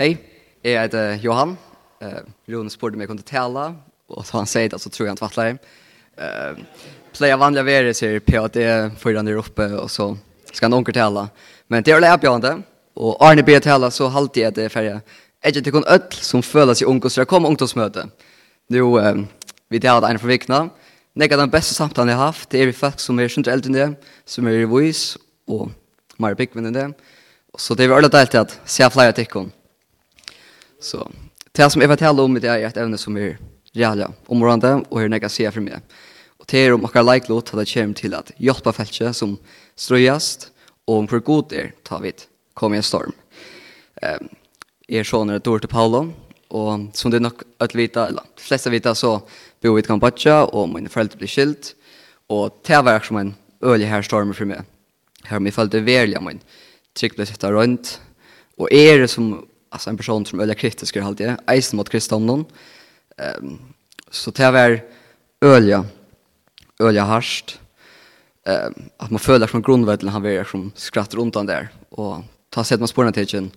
Hej, jag heter Johan. Eh, Jon spurte mig kunde tala och så han säger att så tror jag inte tvattlar. Eh, playa vanliga värre ser på att det är förrän där uppe och så ska han onkel tala. Men det är läpp jag inte. och Arne ber tala så halt det det färja. Är det kon öll som följer sig onkel så kommer ungdomsmöte. Nu eh, vi tar en förvikna. Nega den bästa samtalen jag haft, det är vi folk som är sjunt äldre än det, som är i voice och mer big än det. Så det är väl deilt att se flera tyckon. Så det som jag vet om det är ett ämne som är reella områdande och är negativt för mig. Og det er om akkurat leiklot at det kommer til at hjälpa feltet som ströjast og om hvor god det er tar vi kom i en storm. Ehm är sån ett ord till Paulon og som det er nok att vita eller de fleste vita så bor vi i Kambodsja, og mine foreldre blir skilt Og det var som en ölig her storm for meg. för mig. Här min föräldrar väljer min trygg ble sätta rundt. Og er det som alltså en person som öliga kritisk är alltid eisen mot kristendomen. Ehm um, så det var öliga öliga harst. Ehm att man följer från grundvärden han vill som skrattar runt han där och ta sig man spårna till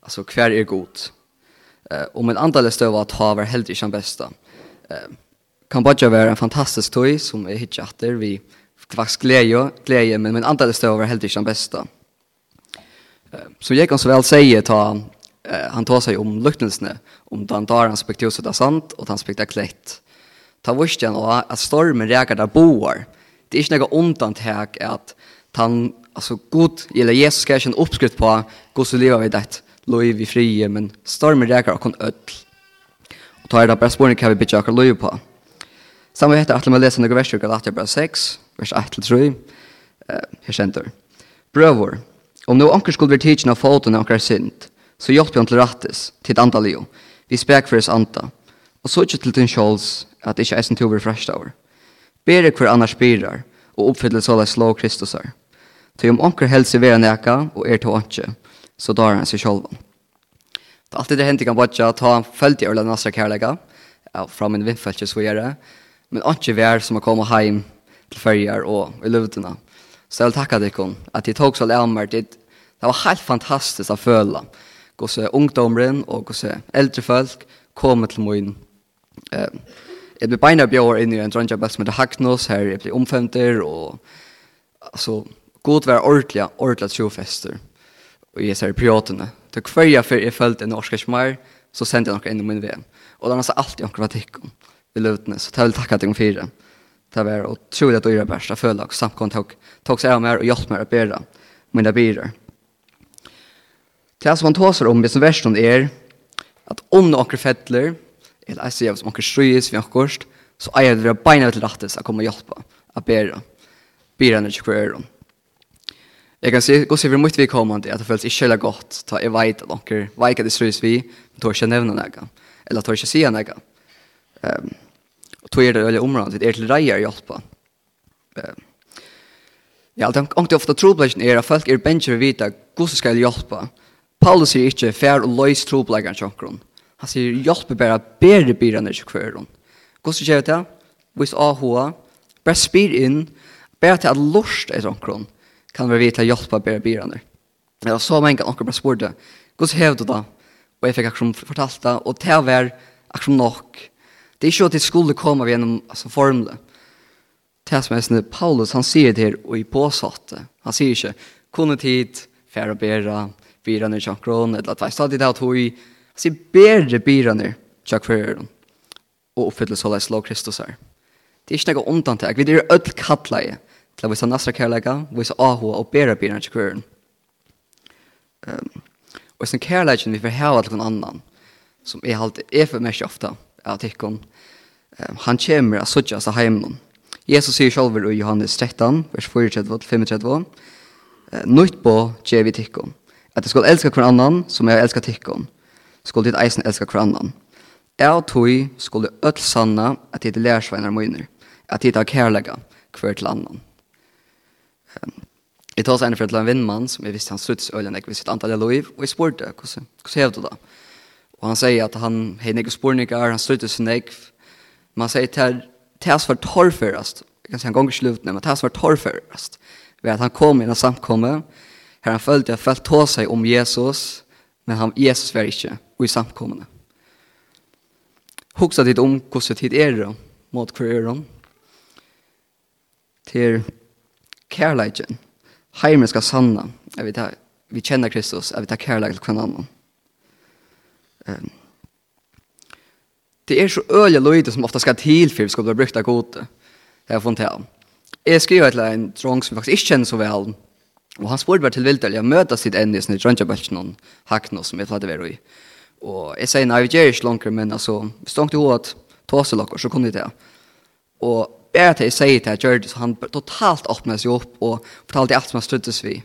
alltså kvar är gott. Eh om och men antalet stöv att ha var helt i som bästa. Ehm Kambodja var en fantastisk toy som är hit chatter Vi faktisk glädje glädje men, men antallet støv var helt i som bästa. Eh så jag kan så väl säga ta eh, han tar sig om luktelsene, om den tar han spektakulärt så där sant och han spektakulärt klätt. Ta visst han att stormen räkar där boar. Det är inte något undantag här att han alltså god eller Jesus ska en uppskrift på hur så lever vi det. Lov vi frie men stormen räkar och kon öll. Och tar det bara spåren kan vi bitcha och lov på. Samma heter att man läser några verser Galater 6 vers 1 till 3. Eh, här center. Bröder, om nu anker skulle vi tidsen av foten av anker synd, så hjelp han til rattes, til et andal jo, vi spek for oss anta. og så ikke til din sjåls at ikke eisen til å være frasht over. Bere hver annars birar, og oppfyller så det slå Kristusar. Til om onker helse vera neka, og er til åndsje, så dar han seg kjålven. Det er alltid det hendt i bodja, ta han følt i Ørla Nasra kærlega, ja, fra min vindfølge så gjør det, men åndsje vær som har kommet heim til fyrjar og i luftina. Så jeg vil takka dikon, at de tog så lærmer, det var helt fantastisk å føle, hvordan ungdomren og hvordan eldre folk kommer til min. Eh, jeg blir beina bjør inn i en dronjabell som heter Hagnos, her jeg blir omfemter, og altså, god være ordentlig, ordentlig trofester. Og jeg ser privatene. Til hver jeg før jeg følte en norsk kjmær, så sendte jeg noe inn i min VM. Og det er altså alltid noen kritikk i løtene, så jeg vil takke til dem fire. Det var utrolig at du gjør bæst, jeg føler og samkommet tok, tok seg av meg og hjelp meg å bære mine biler. Det som han tåser om i som versen er at om noen fettler, eller jeg sier om noen strøyes vi har akkurat, så eier det beina til rettes å komme og hjelpe, å bære, bære henne til hver øren. Jeg kan si, gå se for mye vi kommer til at det føles ikke veldig godt, ta jeg vet at noen veiker det strøyes vi, men tar ikke nevne noe, eller tar ikke si noe. Um, og tog er det veldig området, det er til reier å hjelpe. Um, ja, det er ofte trobladjen er at folk er bensjer å vite hvordan skal hjelpe, Paulus sier ikke fær og løys trobleggeren sjokkron. Han sier hjelp bare bedre byrene til kværen. Hvordan gjør det? Hvis AHA bare spyr inn, bare til at lort er sjokkron, kan være vi å hjelpe bedre byrene. Det var så mange ganger bare spurte, hvordan hev du da? Og jeg fikk akkurat fortalt det, og til å være akkurat nok. Det er ikke at det skulle komme gjennom altså, formle. Det som er sånn, Paulus han sier det her og i påsatte. Han sier ikke, kunne tid, færre og bedre, byrene tjankron, eller at vi stadig det at hun sier bedre byrene tjankføreren, og oppfylle så leis lov Kristus her. Det er ikke noe undantag. vi er ødel kattleie, til å vise nasra kærleika, vise ahua og bedre byrene tjankføreren. Um, og sin kærleiken vi får hava til noen annan, som er halt er for mest ofta, at tikkun, um, han kommer av suttja seg heimnum. Jesus sier sjálfur i Johannes 13, vers 34-35, Nutt på djevi tikkun, At jeg skal elske hver annan som jeg elsker tikkon. Skal ditt eisen elske hver annan. Jeg og tog skulle ødel sanna at dit lærsveinar møyner. At dit har kærlega hver til annan. Jeg tar seg en for til en vindmann som jeg visste han struts ølen jeg visste antall av liv, og jeg spurte hvordan, hvordan hevde du da? Og han sier at han hei nek spurningar, han struts sin nek, men han sier til Tæs var torrførast, jeg kan si han gonger slutne, men Tæs var torrførast, ved at han kom inn og samkomme, Her han følte at folk tog seg om Jesus, men han, Jesus var ikke og i samkommende. Hoksa ditt om hvordan tid er det, mot hver er det. Til kærleidjen. Heimen skal sanna, at vi, tar, vi kjenner Kristus, at vi tar kærleidjen til hver annen. Um, det er så øye løyde som ofte skal til for vi skal bli brukt av gode. Det har funnet her. Jeg skriver til en drong som vi faktisk ikke kjenner så vel, Og han spurte bare til vilt jeg møter sitt ände i sånne drøntjabølsen någon hackno som jag hade være i. Og jeg sier, nei, vi gjør ikke långt men altså, hvis du ikke ta sig lockor så kunne jeg det Og bare til jeg sier til jeg gjør det så han totalt åpnet seg opp og fortalte alt som han struttes vi.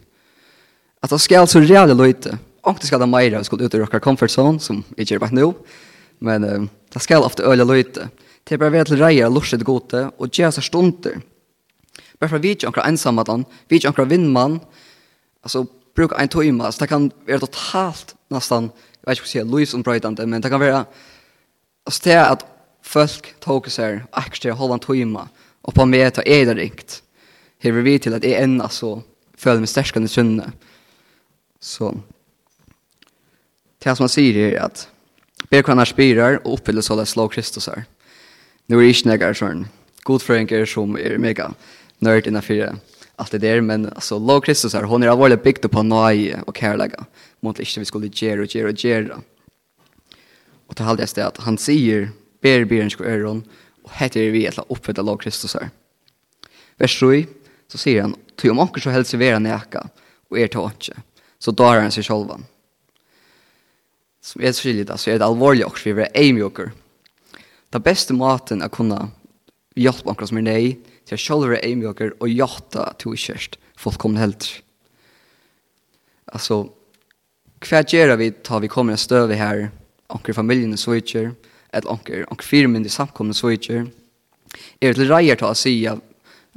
At det skal så reale løyte. Og det skal da mera vi skulle ut i vår comfort zone som jeg gjør bare nå. Men uh, det skal ofte öliga løyte. Det er bare ved til reier rejer och lorset gode og gjør seg stunder. Bare for Varför fall vid ankra vi ikke akkurat vindman. Alltså bruk en timme, så det kan vara totalt nästan, jag vet inte vad jag säger, livsombröjtande, men det kan vara alltså det att folk tog sig aktier hålla en timme och på mig ta är det rikt. Här vill vi till att det är en alltså följer med stärskande synne. Så det som man säger är att Berkvarnar spirar och uppfyller sådär slag Kristus här. Nu är det inte några sådana godfröingar som är mega nörd innan innanför allt det där men alltså Lord Kristus är hon är allvarligt byggt på nåj och kärlega mot inte vi skulle ge och ge och ge och det håller jag att han säger ber ber en ska öron och heter vi att uppfylla Lord Kristus är vers 3 så säger han ty om och så hälsar vi en och er tåtje. inte så drar han sig själva som är skilligt alltså är det allvarligt också vi är aimjoker Det bästa maten att kunna hjälpa oss med nej til sjølvere eimjøker og jata to kjørst fullkomne helter. Altså, hva gjør vi tar vi kommer en støve her, anker familien så ikke, et anker, anker firmen i samkomne så er det reier til å si at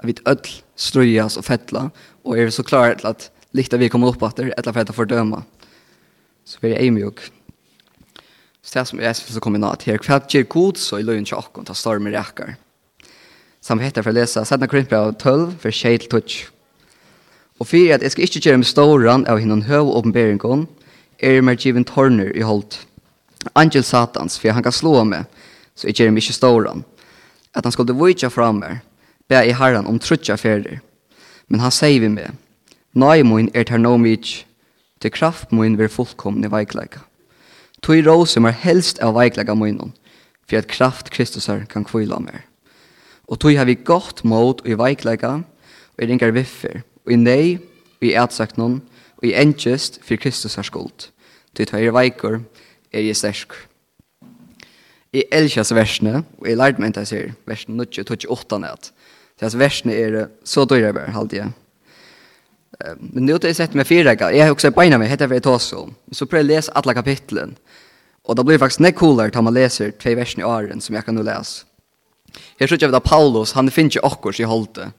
vi ødel strøyas og fettla, og er så klare til at likt at vi kommer opp etter, etter for å fordøme. Så vi er mjøk Så det som jeg synes å komme her, hva gjør god så i løgn til åkken til stormer rekker? som heter for å lese 17 Korinther 12, for 6-12. Og for at jeg skal ikke gjøre med ståren av henne høy åpenberingen, er meg given tårner i holdt. Angel satans, for han kan slå meg, så jeg gjør meg ikke ståren. At han skulle vujtja fra meg, be i herren om trutja ferder. Men han sier vi meg, Nei mun er ter no mig, til kraft mun ver fullkomne veikleika. Tui rosum er helst av veikleika munnen, for at kraft Kristusar kan kvila mer. Og tog har vi godt mot og i veikleika, og i ringar viffer, og i nei, og i ætsøknon, og i enkjest for Kristus har skuld. Tog tar i veikor, er i stersk. I elskjas versene, og i lærte meg ikke her, versene 28 nett. Så jeg versene er så døyre bare, halte jeg. Men nu har jeg sett meg fire, jeg har også beina meg, heter jeg for jeg Så prøver jeg å lese alle kapitlen. Og da blir det faktisk nekk coolere til man leser tve versene i åren som jeg kan nå lese. Her sier vi da Paulus, han finner ikke okkur i holde.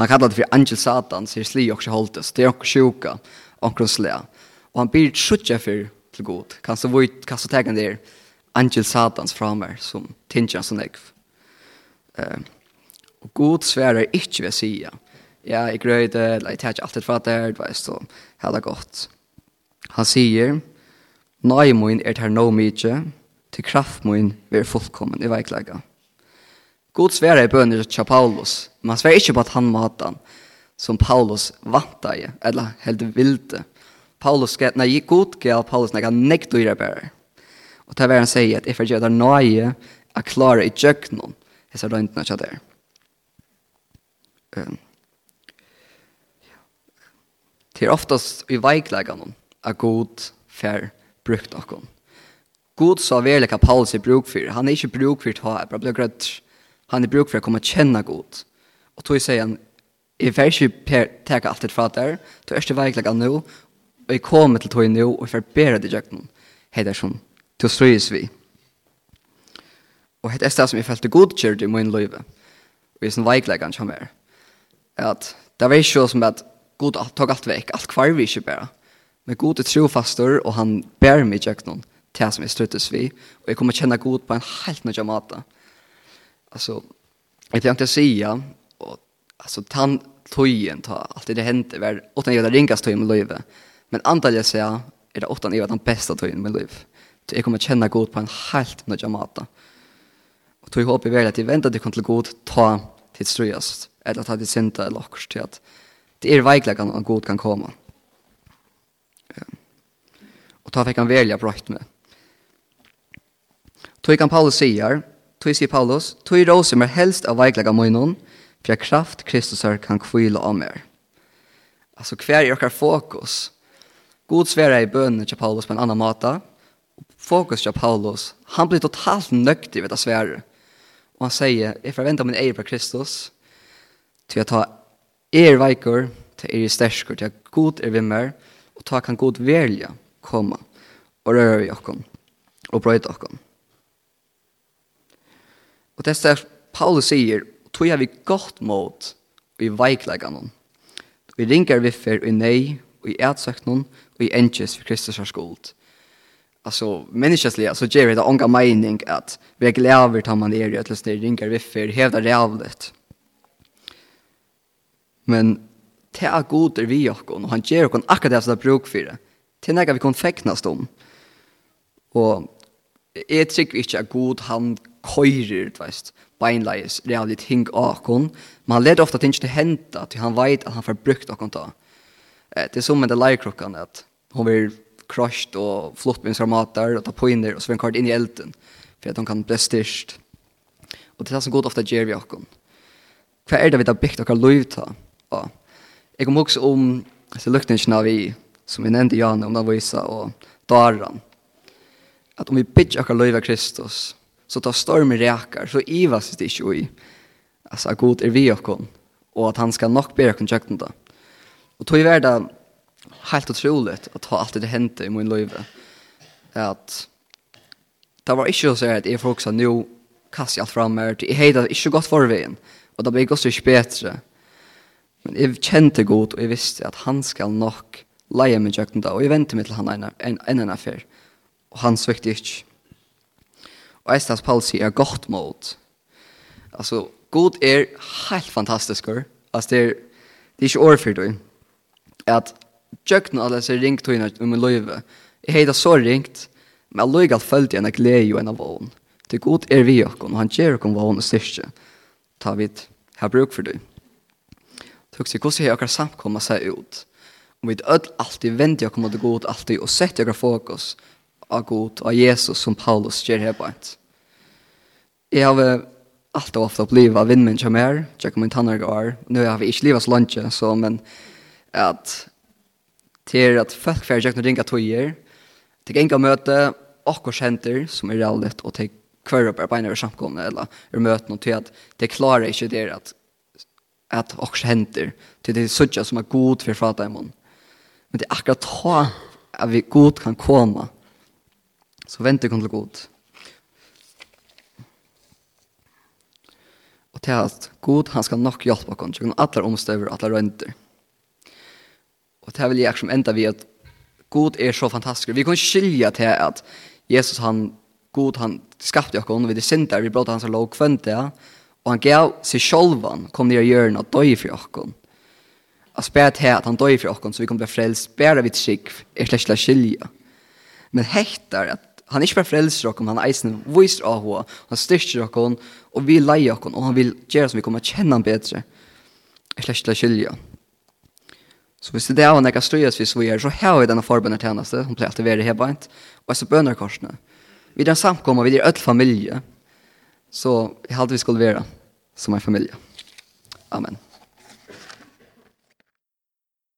Han kallar det for angel satan, sier sli okkurs i holde, så det er okkurs sjuka, okkurs slea. Og han blir sier for til god. Kan så vojt, kan så tega der angel satans framer som tinja som ekv. Uh, og god sverar ikkje ved sida. Ja, jeg grøyde, eller jeg tar alltid fra der, det var så hella godt. Han sier, Nei, min er ter no mykje, til kraft min ver fullkommen i veiklega. God sværer i bønner til Paulus, men han sværer ikke på at han måtte han, som Paulus vant i, eller helt vilde. Paulus, nei, God gav Paulus nekka nekt dyrer bærer. Og det er hver han sier at jeg får gjøre det nøye, jeg klarer i djøknen, jeg ser røyntene ikke der. Um, det er oftast i veikleggene at God fær brukt noen. God sa veldig hva Paulus er bruk for. Han er ikke bruk for det, han er bare blei grøtt. Han er bruk for å komme og kjenne god. Og tog sier han, jeg vil ikke teke alt det fra der, du er ikke veiklig av nå, og jeg kommer till dig nu och jag ber dig jag nu. Hej där til å ströjs vi. Och det er det som jag följde godkörd i min liv. jeg er sånn veiklig av är. at det var ikke som at god tog alt vekk, alt kvar vi ikke bare, Men god er trofastor og han ber meg jag nu. Det som jeg ströttes vi. og jeg kommer kjenne god på en helt nødvendig måte. Och alltså jag tänkte säga och alltså tant tojen ta allt det hände väl och när jag ringas tojen med löve. Men antal jag säga är det åt när den bästa tojen med löv. Så jag kommer känna god på en helt nya mata. Och tog hopp i väl att jag väntar det kommer till god ta till ströst eller att ha det synda eller också till att det är verkligen att god kan komma. Och ta fick han välja brått med. Tog kan Paulus säger Tui sier Paulus, Tui råse mer helst av veiklega munnen, for kraft Kristusar kan kvila av mer. Altså, hver er okkar fokus? God sværa i bønnen til Paulus på en annan måte. Fokus til Paulus, han blir totalt nøktig ved det svære. Og han sier, jeg forventer min eier på Kristus, til jeg tar er veikur, til er sterskur, til jeg god er vimmer, og ta kan god velja komme og røre i okkom, og brøyde okkon. Og det er Paulus sier, tog jeg vi godt mot og i veikleggene. Vi ringer viffer og i nei og i ætsøknen og i enkjes for Kristus har skuld. Altså, människosliga så gjør vi det ånga mening at vi er glæver tar man er i att lyssna ringer viffer hevda rævlet. Men det er god er vi okkon, og han gjør okkon akkurat det som det bruk for det. Till när vi kan fäknas om. Og jeg trykker ikke at god han køyrer, du veist, beinleis, reallig ting akon, men han leder ofte ting til henta, til han veit at han får brukt akon ta. Det er som med det leirkrukkan, at hon vil krasht og flott med matar og ta poiner, og så vil han inn i elden, for at hon kan bli styrst. Og det er det som god ofta gjør vi akon. Hva er det vi har byggt akkur liv ta? Ja. Jeg kom også om luktningene vi, som vi nevnte Janne, om det og Daran. At om vi bygger akkur liv av Kristus, Så tar stormen räkar så ivas det ikke i. Altså, at god er vi och og Och att han ska nok be och tjökna det. Och tog i världen helt otroligt att ha allt det hände i min liv. Att det var inte så att jeg folk sa nu kast jag alt fram här. Jag ikke inte gott förvägen. og det blev också ikke bedre. Men jag kände god och jag visste att han ska nok leie min tjökna da, Och jag väntade meg till han en, en, en affär. Och han svekte inte. Øystans palsi er godt mot. Altså, god er helt fantastisk, altså det er, det er ikke overfyrt, at tjøkken av disse ringtøyene om min løyve. Jeg heter så ringt, men jeg løyga følte en glede og en av vågen. Det god er vi okken, og han gjør okken vågen og styrke. Ta vidt, her bruk for det. Tok seg, hvordan har okker samkommet seg ut? Om vi ødel alltid vender okker mot god alltid, og setter okker fokus av god, av Jesus som Paulus gjør her på et. Jeg har allt och ofta blivit av vinnmen som er, Jag kommer inte han är Nu har vi ikke livet så langt, Så, men att til att folk färger jag kan ringer tøyer, til enka möte och senter, som är realligt och till kvar upp på en samkomna eller är möten och till att det klarar inte det att att och känter till det sötja som är god för fatta imon. Men det är akkurat ta att vi god kan komma. Så vänta kom till god. Og til at god, han skal nok hjelpe oss, gjennom alle omstøver alle rønter. Og til vil jeg som enda vi at god er så fantastisk. Vi kan skilja til at Jesus, han, god, han skapte oss, og vi er synder, vi bråd hans lov kvønte, og han gav seg sjolvan, kom ned i hjørnet og døy for oss. At spør til at han døy for oss, så vi kan bli frelst, bare vi trygg, er slett slett skilja. Men hektar at han ikke bare frelser oss, han eisen viser av henne, han styrker oss, og vi leier oss, og han vil gjøre som vi kommer å kjenne ham bedre. Jeg slett til å skilje. Så hvis det er han ikke strøyes hvis vi gjør, så har vi denne forbundet tjeneste, som pleier alltid å være hebent, og så bønner korsene. Vi er en samkommer, vi er et familie, så jeg halte vi skulle være som en familie. Amen.